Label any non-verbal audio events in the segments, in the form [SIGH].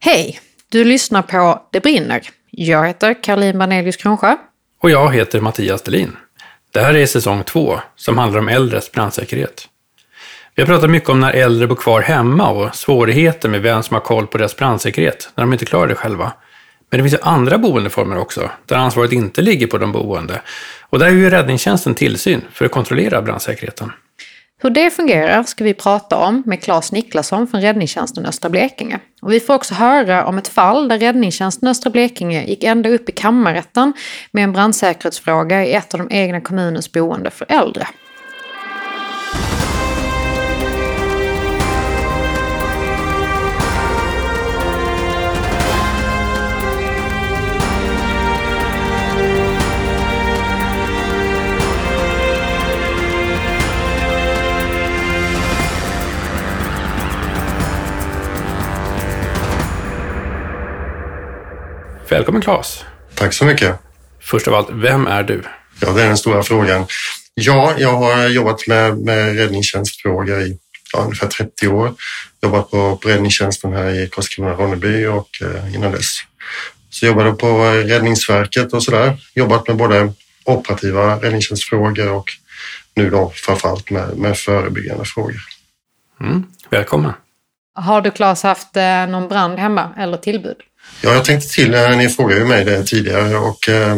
Hej! Du lyssnar på Det brinner. Jag heter Caroline Barnelius Kronsjö. Och jag heter Mattias Delin. Det här är säsong två som handlar om äldres brandsäkerhet. Vi har pratat mycket om när äldre bor kvar hemma och svårigheter med vem som har koll på deras brandsäkerhet när de inte klarar det själva. Men det finns ju andra boendeformer också, där ansvaret inte ligger på de boende. Och där är ju räddningstjänsten tillsyn för att kontrollera brandsäkerheten. Hur det fungerar ska vi prata om med Claes Niklasson från Räddningstjänsten Östra Blekinge. Och vi får också höra om ett fall där Räddningstjänsten Östra Blekinge gick ända upp i kammarrätten med en brandsäkerhetsfråga i ett av de egna kommunens boende för äldre. Välkommen Claes! Tack så mycket. Först av allt, vem är du? Ja, det är den stora frågan. Ja, jag har jobbat med, med räddningstjänstfrågor i ja, ungefär 30 år. Jobbat på, på räddningstjänsten här i Karlskrona-Ronneby och eh, innan dess. Så jobbade på Räddningsverket och sådär. Jobbat med både operativa räddningstjänstfrågor och nu då framförallt med, med förebyggande frågor. Mm, välkommen! Har du Claes haft eh, någon brand hemma eller tillbud? Ja, jag tänkte till, när ni frågade mig det tidigare och eh,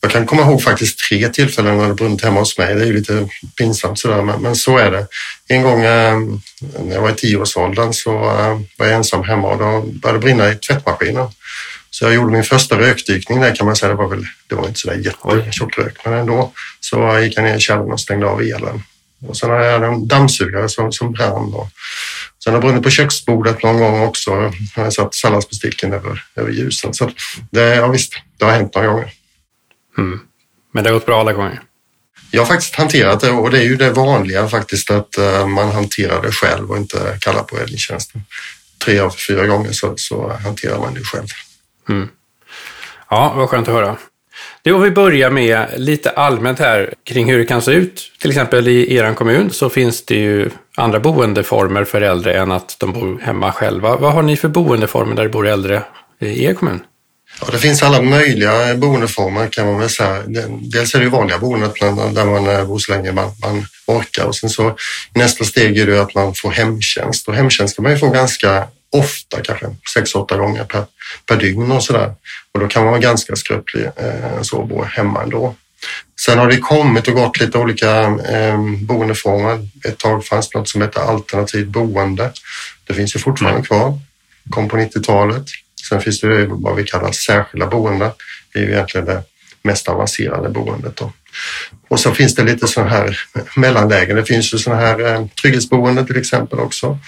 jag kan komma ihåg faktiskt tre tillfällen när det brunnit hemma hos mig. Det är ju lite pinsamt sådär, men, men så är det. En gång eh, när jag var i tioårsåldern så eh, var jag ensam hemma och då började det brinna i tvättmaskinen. Så jag gjorde min första rökdykning där kan man säga. Det var väl, det var inte sådär jättetjock rök, men ändå. Så gick jag ner i källaren och stängde av elen. Och sen hade jag en dammsugare som, som brann. Och sen har brunnit på köksbordet någon gång också. Jag har satt salladsbesticken över, över ljusen. Så det, ja, visst, det har hänt några gånger. Mm. Men det har gått bra alla gånger? Jag har faktiskt hanterat det och det är ju det vanliga faktiskt att uh, man hanterar det själv och inte kallar på räddningstjänsten. Tre av fyra gånger så, så hanterar man det själv. Mm. Ja, vad skönt att höra. Du, om vi börjar med lite allmänt här kring hur det kan se ut. Till exempel i er kommun så finns det ju andra boendeformer för äldre än att de bor hemma själva. Vad har ni för boendeformer där det bor äldre i er kommun? Ja, det finns alla möjliga boendeformer kan man väl säga. Dels är det vanliga boendet där man eh, bor så länge man, man orkar och sen så nästa steg är det att man får hemtjänst och hemtjänst kan man ju få ganska ofta, kanske sex, åtta gånger per, per dygn och sådär. Och då kan man vara ganska skröplig eh, så bo hemma ändå. Sen har det kommit och gått lite olika eh, boendeformer. Ett tag fanns något som hette alternativt boende. Det finns ju fortfarande kvar. Kom på 90-talet. Sen finns det vad vi kallar särskilda boenden. Det är ju egentligen det mest avancerade boendet. Då. Och så finns det lite sådana här mellanlägen. Det finns ju sådana här eh, trygghetsboenden till exempel också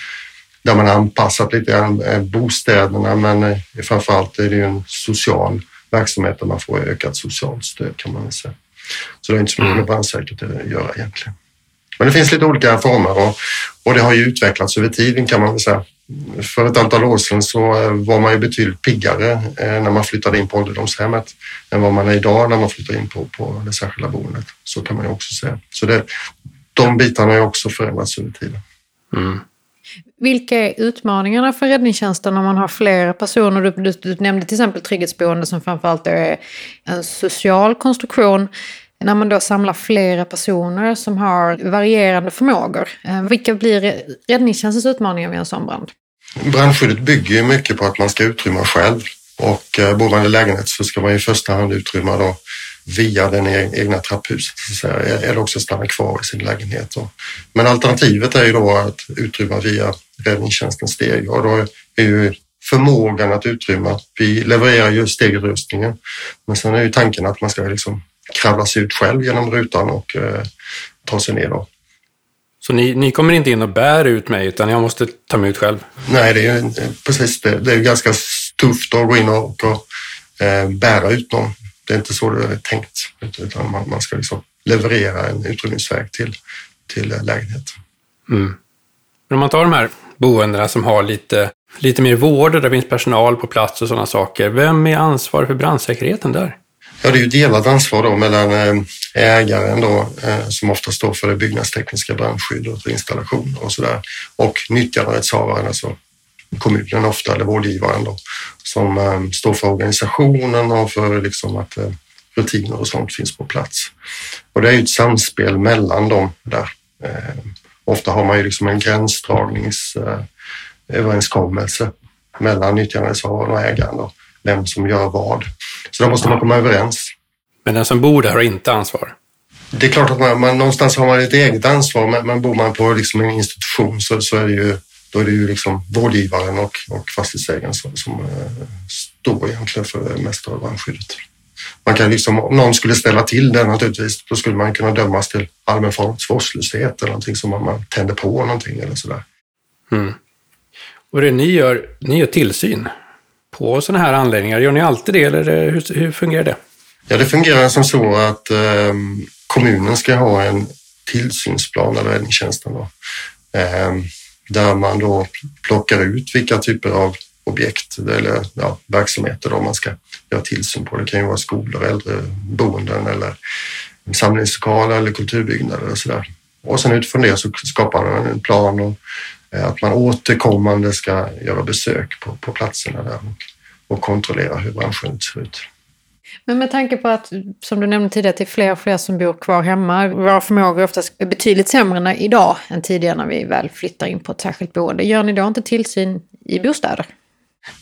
där man anpassat lite grann eh, bostäderna men eh, framförallt är det ju en social verksamhet där man får ökat socialt stöd kan man säga. Så det är inte så mycket med brandsäkerhet att göra egentligen. Men det finns lite olika former och, och det har ju utvecklats över tiden kan man säga. För ett antal år sedan så eh, var man ju betydligt piggare när man flyttade in på ålderdomshemmet än vad man är idag när man flyttar in på, på det särskilda boendet. Så kan man ju också säga. Så det, de bitarna har också förändrats över tiden. Mm. Vilka är utmaningarna för räddningstjänsten om man har flera personer? Du, du, du nämnde till exempel trygghetsboende som framförallt är en social konstruktion. När man då samlar flera personer som har varierande förmågor, eh, vilka blir räddningstjänstens utmaningar vid en sån brand? Brandskyddet bygger ju mycket på att man ska utrymma själv och eh, bor man i lägenhet så ska man i första hand utrymma då via den e-, egna trapphuset säga, eller också stanna kvar i sin lägenhet. Men alternativet är ju då att utrymma via räddningstjänstens steg och då är ju förmågan att utrymma. Vi levererar ju stegutrustningen, men sen är ju tanken att man ska liksom kravla sig ut själv genom rutan och eh, ta sig ner. Då. Så ni, ni kommer inte in och bär ut mig, utan jag måste ta mig ut själv? Nej, det är ju precis det. Det är ganska tufft att gå in och, och eh, bära ut någon. Det är inte så det är tänkt, utan man, man ska liksom leverera en utrymningsväg till, till lägenheten. Mm. Men om man tar de här boendena som har lite, lite mer vård och där finns personal på plats och sådana saker. Vem är ansvarig för brandsäkerheten där? Ja, det är ju delat ansvar då mellan eh, ägaren då, eh, som ofta står för det byggnadstekniska brandskyddet och installation och sådär och nyttjanderättshavaren, alltså kommunen ofta, eller vårdgivaren då, som um, står för organisationen och för liksom att uh, rutiner och sånt finns på plats. Och det är ju ett samspel mellan dem där. Uh, ofta har man ju liksom en gränsdragningsöverenskommelse uh, mellan nyttjanderättshavaren och ägaren, då, vem som gör vad. Så då måste man komma överens. Men den som bor där har inte ansvar? Det är klart att man, man någonstans har man ett eget ansvar, men, men bor man på liksom en institution så, så är det ju då är det ju liksom vårdgivaren och, och fastighetsägaren som, som eh, står egentligen för det mesta av brandskyddet. Man kan liksom, om någon skulle ställa till det naturligtvis, då skulle man kunna dömas till allmän vårdslöshet eller någonting som man, man tänder på någonting eller sådär. Mm. Och det ni gör, ni gör tillsyn på sådana här anläggningar. Gör ni alltid det eller hur, hur fungerar det? Ja, det fungerar som så att eh, kommunen ska ha en tillsynsplan av räddningstjänsten. Då. Eh, där man då plockar ut vilka typer av objekt eller ja, verksamheter då man ska göra tillsyn på. Det kan ju vara skolor, äldreboenden eller samlingslokaler eller kulturbyggnader och sådär. Och sen utifrån det så skapar man en plan och eh, att man återkommande ska göra besök på, på platserna där och, och kontrollera hur branschen ser ut. Men med tanke på att, som du nämnde tidigare, det är fler och fler som bor kvar hemma. Våra förmågor är oftast betydligt sämre idag än tidigare när vi väl flyttar in på ett särskilt boende. Gör ni då inte tillsyn i bostäder?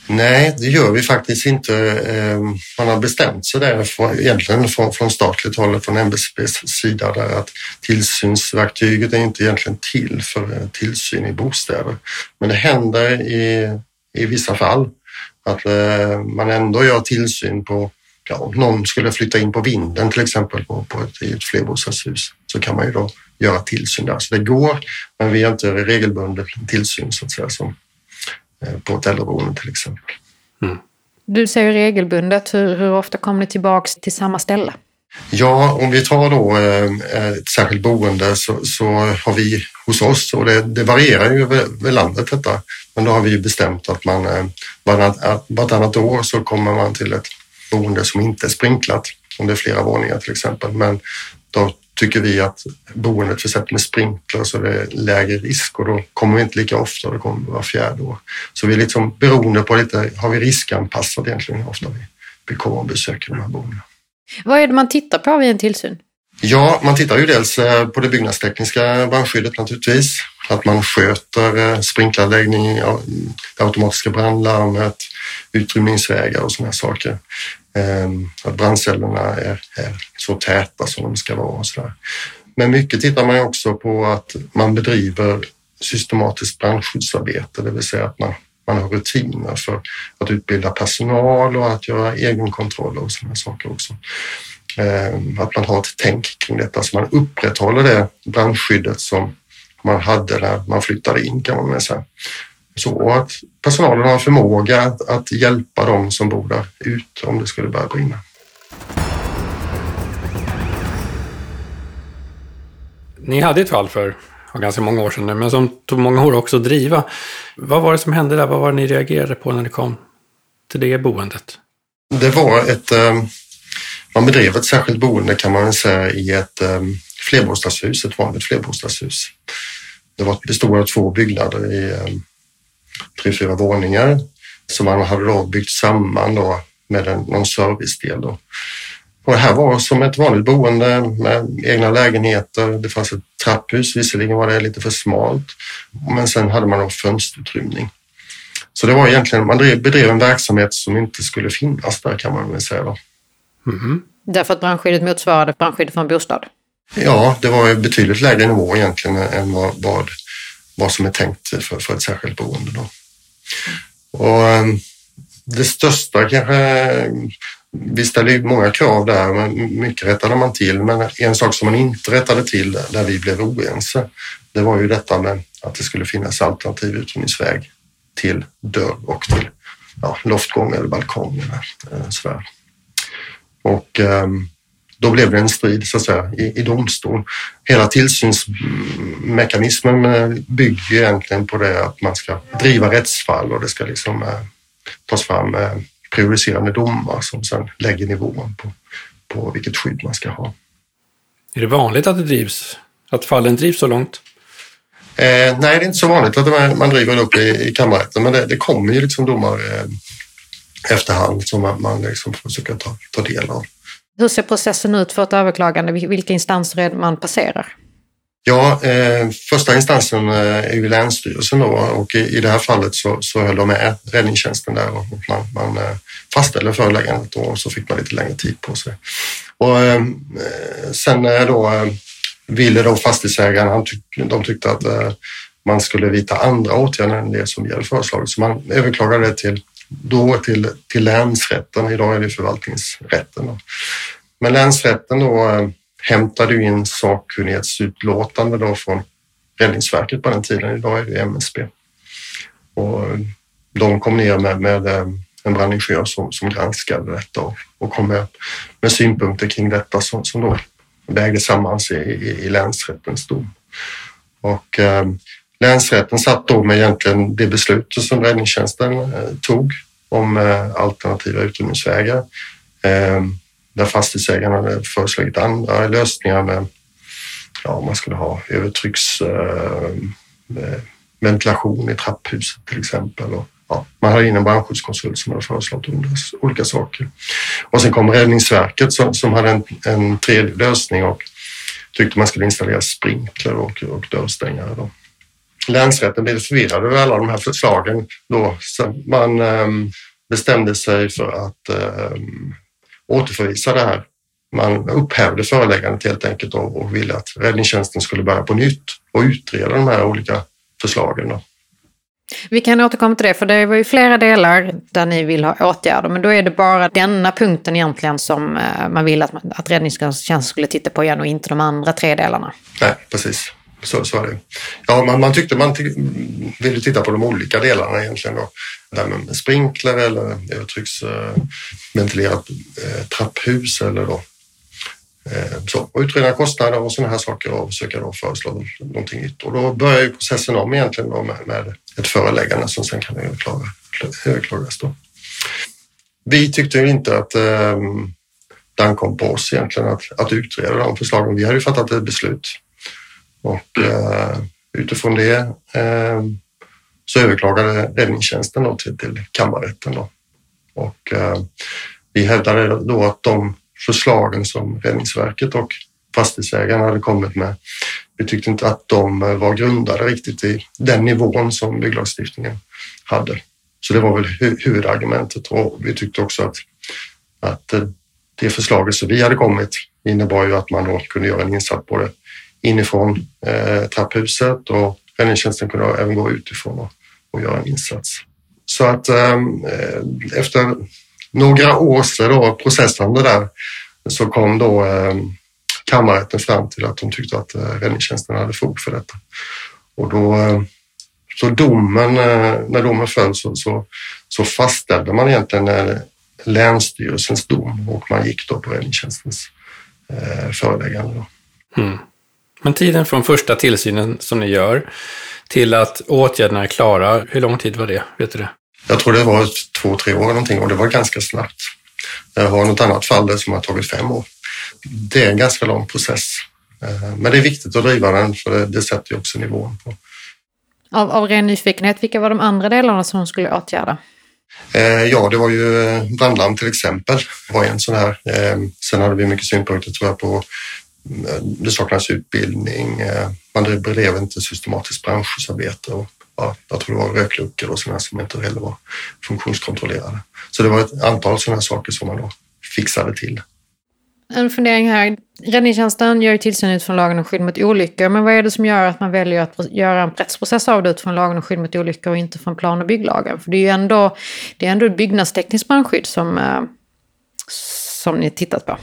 Nej, det gör vi faktiskt inte. Ehm, man har bestämt sig där, egentligen från, från statligt håll, från MSBs sida, där att tillsynsverktyget är inte egentligen till för eh, tillsyn i bostäder. Men det händer i, i vissa fall att eh, man ändå gör tillsyn på ja, om någon skulle flytta in på vinden till exempel på, på ett, i ett flerbostadshus så kan man ju då göra tillsyn där. Så det går, men vi har inte regelbunden tillsyn så att säga som eh, på ett äldreboende till exempel. Mm. Du säger regelbundet. Hur, hur ofta kommer ni tillbaks till samma ställe? Ja, om vi tar då eh, ett särskilt boende så, så har vi hos oss, och det, det varierar ju över, över landet detta, men då har vi bestämt att man eh, vartannat, vartannat år så kommer man till ett boende som inte är sprinklat, om det är flera våningar till exempel. Men då tycker vi att boendet försett med sprinkler så det är lägre risk och då kommer vi inte lika ofta, det kommer var fjärde år. Så vi är liksom beroende på lite, har vi riskanpassat egentligen hur ofta vi, vi kommer och besöker de här boendena. Vad är det man tittar på vid en tillsyn? Ja, man tittar ju dels eh, på det byggnadstekniska brandskyddet naturligtvis. Att man sköter eh, sprinkleranläggning, det automatiska brandlarmet, utrymningsvägar och sådana saker. Ehm, att brandcellerna är, är, så täta som de ska vara och sådär. Men mycket tittar man också på att man bedriver systematiskt brandskyddsarbete, det vill säga att man, man har rutiner för att utbilda personal och att göra egenkontroller och sådana saker också. Ehm, att man har ett tänk kring detta så man upprätthåller det brandskyddet som man hade när man flyttade in kan man säga. Så att personalen har förmåga att, att hjälpa dem som bor där ute om det skulle börja brinna. Ni hade ett fall för ganska många år sedan nu, men som tog många år också att driva. Vad var det som hände där? Vad var det ni reagerade på när ni kom till det boendet? Det var ett... Eh, man bedrev ett särskilt boende kan man säga i ett eh, flerbostadshus, ett vanligt flerbostadshus. Det var, bestod av två byggnader i eh, tre, fyra våningar som man hade då byggt samman då med en, någon servicedel. Då. Och det här var som ett vanligt boende med egna lägenheter. Det fanns ett trapphus, visserligen var det lite för smalt, men sen hade man då fönsterutrymning. Så det var egentligen, man bedrev en verksamhet som inte skulle finnas där kan man väl säga. Då. Mm. Därför att brandskyddet motsvarade brandskyddet för en bostad? Ja, det var betydligt lägre nivå egentligen än vad, vad, vad som är tänkt för, för ett särskilt boende. Då. Och ehm, det största kanske, vi ställer ju många krav där, men mycket rättade man till. Men en sak som man inte rättade till där vi blev oense, det var ju detta med att det skulle finnas alternativ utrymningsväg till dörr och till ja, loftgång eller balkong. Eller, eh, sådär. Och um, då blev det en strid så att säga, i, i domstol. Hela tillsynsmekanismen eh, bygger egentligen på det att man ska driva rättsfall och det ska liksom eh, tas fram eh, prioriserande domar som sedan lägger nivån på, på vilket skydd man ska ha. Är det vanligt att det drivs, att fallen drivs så långt? Eh, nej, det är inte så vanligt att man, man driver upp i, i kammarrätten, men det, det kommer ju liksom domar eh, efterhand som man, man liksom försöker ta, ta del av. Hur ser processen ut för ett överklagande? Vilka instanser är det man passerar? Ja, eh, första instansen eh, är ju Länsstyrelsen då och i, i det här fallet så, så höll de med räddningstjänsten där och man, man eh, fastställde föreläggandet och så fick man lite längre tid på sig. Och eh, sen eh, då eh, ville då fastighetsägaren, han tyck, de tyckte att eh, man skulle vidta andra åtgärder än det som gäller föreslaget så man överklagade det till, då till, till länsrätten, idag är det förvaltningsrätten. Då. Men länsrätten då eh, hämtade in sakkunnighetsutlåtande då från Räddningsverket på den tiden. Idag är det MSB. Och eh, de kom ner med, med eh, en brandingenjör som, som granskade detta och, och kom med, med synpunkter kring detta som, som då vägde samman i, i, i länsrättens dom. Och eh, länsrätten satt då med egentligen det beslutet som räddningstjänsten eh, tog om eh, alternativa utrymningsvägar. Ehm, där fastighetsägarna hade föreslagit andra lösningar med ja, man skulle ha övertrycksventilation eh, i trapphuset till exempel. Och, ja, man hade in en brandskyddskonsult som hade föreslagit olika saker. Och sen kom Räddningsverket som, som hade en, en tredje lösning och tyckte man skulle installera sprinkler och, och dörrstängare. Då. Länsrätten blev förvirrad över alla de här förslagen då. Så man um, bestämde sig för att um, återförvisa det här. Man upphävde föreläggandet helt enkelt och ville att räddningstjänsten skulle börja på nytt och utreda de här olika förslagen. Vi kan återkomma till det, för det var ju flera delar där ni vill ha åtgärder, men då är det bara denna punkten egentligen som eh, man vill att, att räddningstjänsten skulle titta på igen och inte de andra tre delarna. Nej, precis. Så, så är det. Ja, man, man tyckte man ville titta på de olika delarna egentligen. Då. Det här med sprinkler eller övertrycksventilerat eh, eh, trapphus eller då. Eh, så, och utreda kostnader och sådana här saker och försöka då föreslå någonting nytt. Och då börjar ju processen om egentligen då med, med ett föreläggande som sen kan överklagas. Då. Vi tyckte inte att eh, det ankom på oss egentligen att, att utreda de förslagen. Vi hade ju fattat ett beslut och eh, utifrån det eh, så överklagade räddningstjänsten då till, till kammarrätten. Då. Och eh, vi hävdade då att de förslagen som Räddningsverket och fastighetsägarna hade kommit med, vi tyckte inte att de var grundade riktigt i den nivån som bygglagstiftningen hade. Så det var väl huvudargumentet och vi tyckte också att, att eh, det förslaget som vi hade kommit innebar ju att man då kunde göra en insats både inifrån eh, trapphuset och räddningstjänsten kunde även gå utifrån och, och göra en insats. Så att ehm, eh, efter några års eh, då, processande där så kom då eh, kammarrätten fram till att de tyckte att eh, räddningstjänsten hade fog för detta. Och då, eh, så domen, eh, när domen föll så, så, så fastställde man egentligen eh, Länsstyrelsens dom och man gick då på räddningstjänstens eh, föreläggande. Då. Mm. Men tiden från första tillsynen som ni gör till att åtgärderna är klara, hur lång tid var det? Vet du det? Jag tror det var två, tre år någonting och det var ganska snabbt. Jag har något annat fall där som har tagit fem år. Det är en ganska lång process. Eh, men det är viktigt att driva den för det, det sätter ju också nivån på. Av, av ren nyfikenhet, vilka var de andra delarna som de skulle åtgärda? Eh, ja, det var ju brandlarm till exempel. Det var en sån här. Eh, sen hade vi mycket synpunkter tror jag på det saknas utbildning, man bedrev inte systematiskt branscharbete och ja, jag tror det var rökluckor och sådana som inte heller var funktionskontrollerade. Så det var ett antal sådana saker som man då fixade till. En fundering här. Räddningstjänsten gör ju tillsyn utifrån lagen om skydd mot olyckor, men vad är det som gör att man väljer att göra en rättsprocess av det utifrån lagen om skydd mot olyckor och inte från plan och bygglagen? För det är ju ändå, det är ändå ett byggnadstekniskt brandskydd som, eh, som ni tittat på.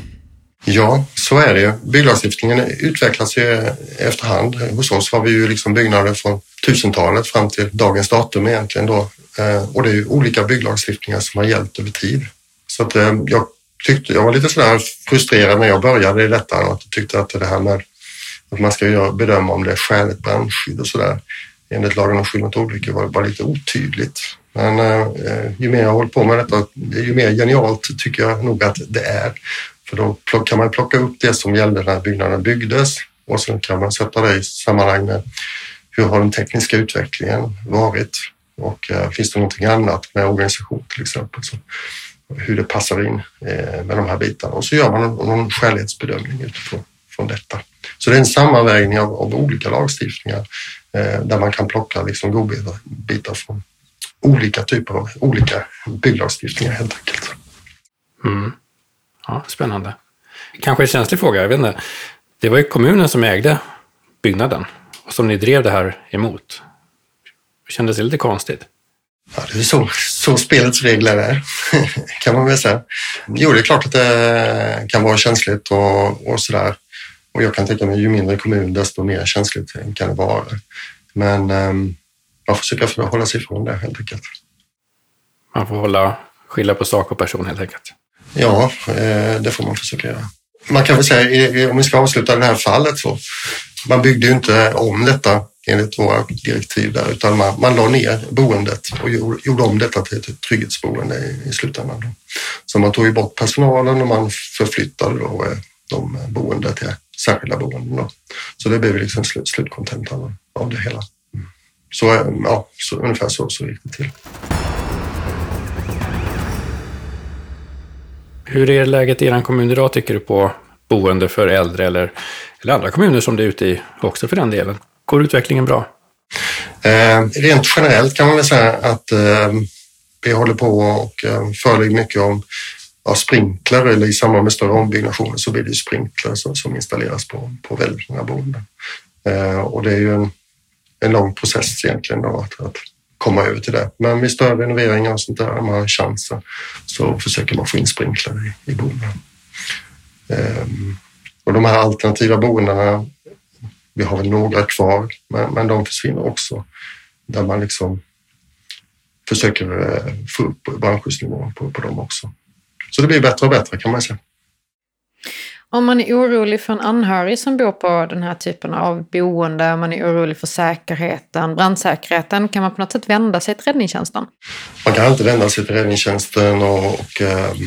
Ja, så är det. Bygglagstiftningen utvecklas ju efterhand. Hos oss har vi ju liksom byggnader från 1000-talet fram till dagens datum egentligen då. Eh, och det är ju olika bygglagstiftningar som har gällt över tid. Så att eh, jag tyckte, jag var lite sådär frustrerad när jag började i detta och tyckte att det här med att man ska bedöma om det är skäligt brandskydd och sådär enligt lagen om skydd mot olyckor var bara lite otydligt. Men eh, ju mer jag har hållit på med detta, ju mer genialt tycker jag nog att det är. För då kan man plocka upp det som gällde när byggnaden byggdes och sen kan man sätta det i sammanhang med hur har den tekniska utvecklingen varit? Och eh, finns det någonting annat med organisation till exempel? Så, hur det passar in eh, med de här bitarna och så gör man någon, någon skälighetsbedömning utifrån från detta. Så det är en sammanvägning av, av olika lagstiftningar eh, där man kan plocka liksom godbitar från olika typer av olika bygglagstiftningar helt enkelt. Mm. Ja, spännande. Kanske en känslig fråga, jag vet inte. Det var ju kommunen som ägde byggnaden och som ni drev det här emot. Kändes det lite konstigt? Ja, det är så, så spelets regler är, [LAUGHS] kan man väl säga. Jo, det är klart att det kan vara känsligt och, och sådär. Och jag kan tänka mig, ju mindre kommun, desto mer känsligt kan det vara. Men um, man får försöka hålla sig ifrån det helt enkelt. Man får hålla, skilja på sak och person helt enkelt. Ja, eh, det får man försöka göra. Man kan väl säga, om vi ska avsluta det här fallet så, man byggde ju inte om detta enligt våra direktiv där, utan man, man la ner boendet och gjorde om detta till ett trygghetsboende i, i slutändan. Då. Så man tog ju bort personalen och man förflyttade då eh, de boende till särskilda boenden. Då. Så det blev liksom slut, slutkontentan av det hela. Mm. Så, eh, ja, så ungefär så, så gick det till. Hur är läget i er kommun idag tycker du på boende för äldre eller, eller andra kommuner som det är ute i också för den delen? Går utvecklingen bra? Eh, rent generellt kan man väl säga att eh, vi håller på och eh, förelägger mycket om ja, sprinkler eller i samband med större ombyggnationer så blir det sprinkler som, som installeras på, på väldigt många boenden. Eh, och det är ju en, en lång process egentligen då, att, att komma över till det. Men vid större renoveringar och sånt där, om man har chansen, så försöker man få in sprinkler i, i boendena. Ehm, och de här alternativa boendena vi har väl några kvar, men, men de försvinner också. Där man liksom försöker eh, få upp brandskyddsnivån på, på dem också. Så det blir bättre och bättre kan man säga. Om man är orolig för en anhörig som bor på den här typen av boende, om man är orolig för säkerheten, brandsäkerheten, kan man på något sätt vända sig till räddningstjänsten? Man kan alltid vända sig till räddningstjänsten och, och ehm,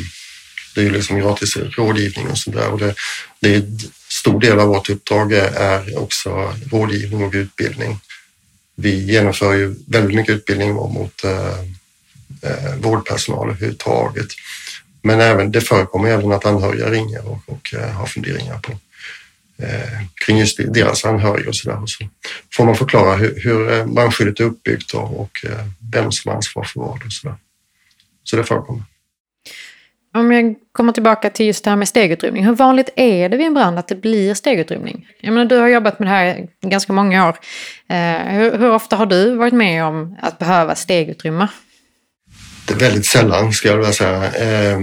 det är ju liksom gratis rådgivning och sådär. där. Och det, det är stor del av vårt uppdrag är också rådgivning och utbildning. Vi genomför ju väldigt mycket utbildning mot eh, eh, vårdpersonal överhuvudtaget. Men även, det förekommer även att anhöriga ringer och, och eh, har funderingar på eh, kring just deras anhöriga och så där. Så får man förklara hur, hur eh, brandskyddet är uppbyggt och, och eh, vem som har ansvar för vad och så där. Så det förekommer. Om jag kommer tillbaka till just det här med stegutrymning. Hur vanligt är det vid en brand att det blir stegutrymning? Jag menar, du har jobbat med det här ganska många år. Eh, hur, hur, ofta har du varit med om att behöva stegutrymma? Det väldigt sällan, ska jag vilja säga. Eh,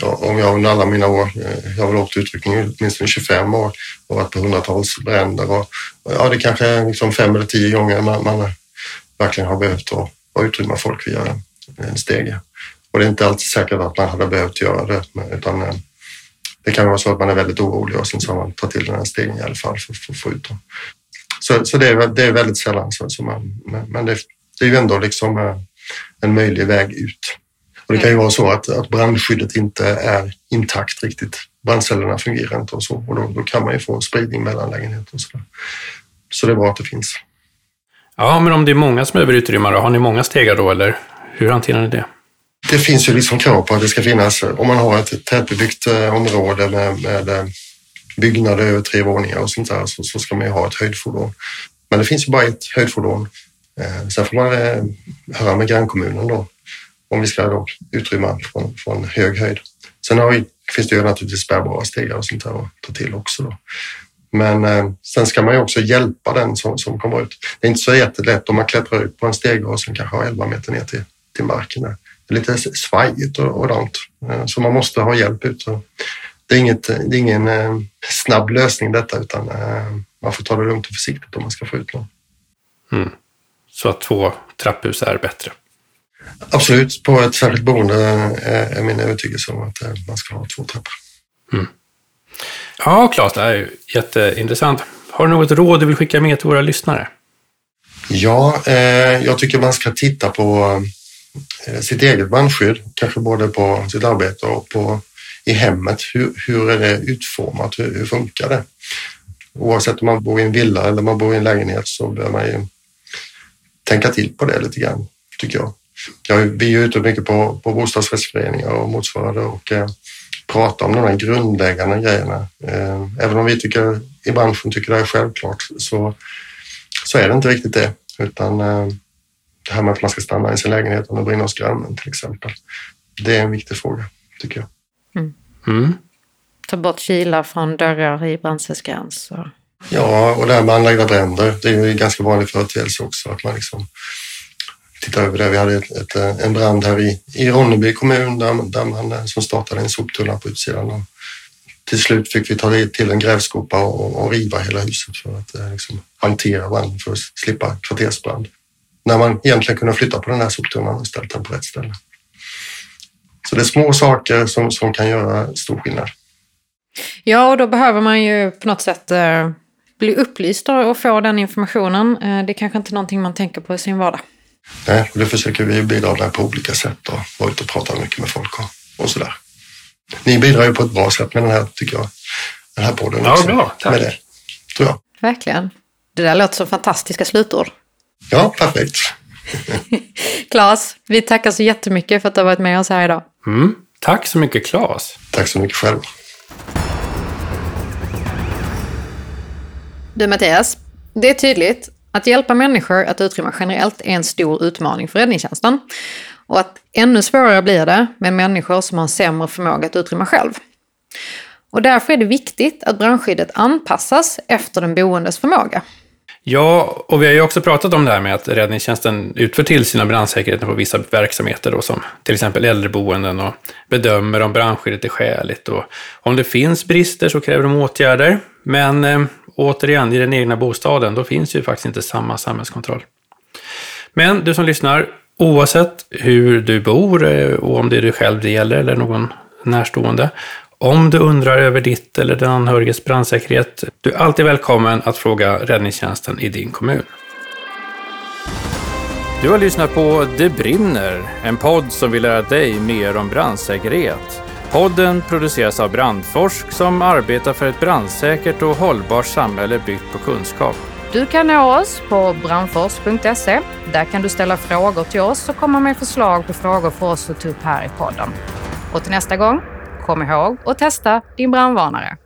ja, om jag under alla mina år, eh, jag har väl åkt utryckning åtminstone 25 år och varit på hundratals bränder. Och, ja, det kanske är liksom fem eller tio gånger man, man verkligen har behövt att, att utrymma folk via en stege. Och det är inte alltid säkert att man hade behövt göra det, utan eh, det kan vara så att man är väldigt orolig och sen så man tar till den här stegen i alla fall för, för att få ut dem. Så, så det, är, det är väldigt sällan så, så man, men det, det är ju ändå liksom eh, en möjlig väg ut. Och det kan ju vara så att, att brandskyddet inte är intakt riktigt. Brandcellerna fungerar inte och så och då, då kan man ju få spridning mellan lägenheter och så. Där. Så det är bra att det finns. Ja, men om det är många som behöver utrymma har ni många stegar då eller hur hanterar ni det? det finns ju liksom krav på att det ska finnas, om man har ett tätbebyggt eh, område med, med eh, byggnader över tre våningar och sånt där så, så, ska man ju ha ett höjdfordon. Men det finns ju bara ett höjdfordon. Eh, sen får man eh, höra med grannkommunen då om vi ska då utrymma från, från hög höjd. Sen har vi, finns det ju naturligtvis bärbara stegar och sånt där att ta till också. Då. Men eh, sen ska man ju också hjälpa den som, som kommer ut. Det är inte så jättelätt om man klättrar ut på en stege och sen kanske har 11 meter ner till, till marken. Där lite svajigt och, och sånt. Eh, så man måste ha hjälp ut. Det är, inget, det är ingen eh, snabb lösning detta utan eh, man får ta det lugnt och försiktigt om man ska få ut någon. Mm. Så att två trapphus är bättre? Absolut, på ett särskilt boende är min övertygelse om att man ska ha två trappor. Mm. Ja, Claes, det här är jätteintressant. Har du något råd du vill skicka med till våra lyssnare? Ja, eh, jag tycker man ska titta på Eh, sitt eget brandskydd, kanske både på sitt arbete och på, i hemmet. Hur, hur är det utformat? Hur, hur funkar det? oavsett om man bor i en villa eller man bor i en lägenhet så bör man ju tänka till på det lite grann, tycker jag. jag vi är ute mycket på, på bostadsrättsföreningar och motsvarande och eh, pratar om de här grundläggande grejerna. Eh, även om vi tycker, i branschen tycker det är självklart så, så är det inte riktigt det. Utan eh, det här med att man ska stanna i sin lägenhet om det brinner hos grannen till exempel. Det är en viktig fråga, tycker jag. Mm. Mm. Ta bort kilar från dörrar i brandsäkerhetsgräns. Och... Ja, och det här med anlagda bränder. Det är ju en ganska vanlig företeelse också att man liksom tittar över det. Vi hade ett, ett, eh, en brand här i, i Ronneby kommun där, där man eh, som startade en soptunna på utsidan. Och till slut fick vi ta till en grävskopa och, och riva hela huset för att eh, liksom, hantera branden för att slippa kvartersbrand. När man egentligen kunde flytta på den här soptunnan och ställt den på rätt ställe. Så det är små saker som, som kan göra stor skillnad. Ja, och då behöver man ju på något sätt eh, bli upplyst och få den informationen. Eh, det är kanske inte är någonting man tänker på i sin vardag. Nej, och det försöker vi bidra med på olika sätt och vara ute och prata mycket med folk och, och sådär. Ni bidrar ju på ett bra sätt med den här, tycker jag, den här podden ja, också. Bra, tack. Med det, tror jag. Verkligen. Det där låter som fantastiska slutord. Ja, perfekt. [LAUGHS] Claes, vi tackar så jättemycket för att du har varit med oss här idag. Mm, tack så mycket Claes. Tack så mycket själv. Du Mattias, det är tydligt att hjälpa människor att utrymma generellt är en stor utmaning för räddningstjänsten. Och att ännu svårare blir det med människor som har en sämre förmåga att utrymma själv. Och därför är det viktigt att brandskyddet anpassas efter den boendes förmåga. Ja, och vi har ju också pratat om det här med att räddningstjänsten utför tillsyn av brandsäkerheten på vissa verksamheter, då, som till exempel äldreboenden och bedömer om brandskyddet är skäligt. Och om det finns brister så kräver de åtgärder. Men eh, återigen, i den egna bostaden, då finns ju faktiskt inte samma samhällskontroll. Men du som lyssnar, oavsett hur du bor eh, och om det är du själv det gäller eller någon närstående, om du undrar över ditt eller den anhöriges brandsäkerhet, du är alltid välkommen att fråga räddningstjänsten i din kommun. Du har lyssnat på Det brinner, en podd som vill lära dig mer om brandsäkerhet. Podden produceras av Brandforsk som arbetar för ett brandsäkert och hållbart samhälle byggt på kunskap. Du kan nå oss på brandforsk.se. Där kan du ställa frågor till oss och komma med förslag på frågor för oss att ta upp här i podden. Och till nästa gång, kom ihåg att testa din brandvarnare.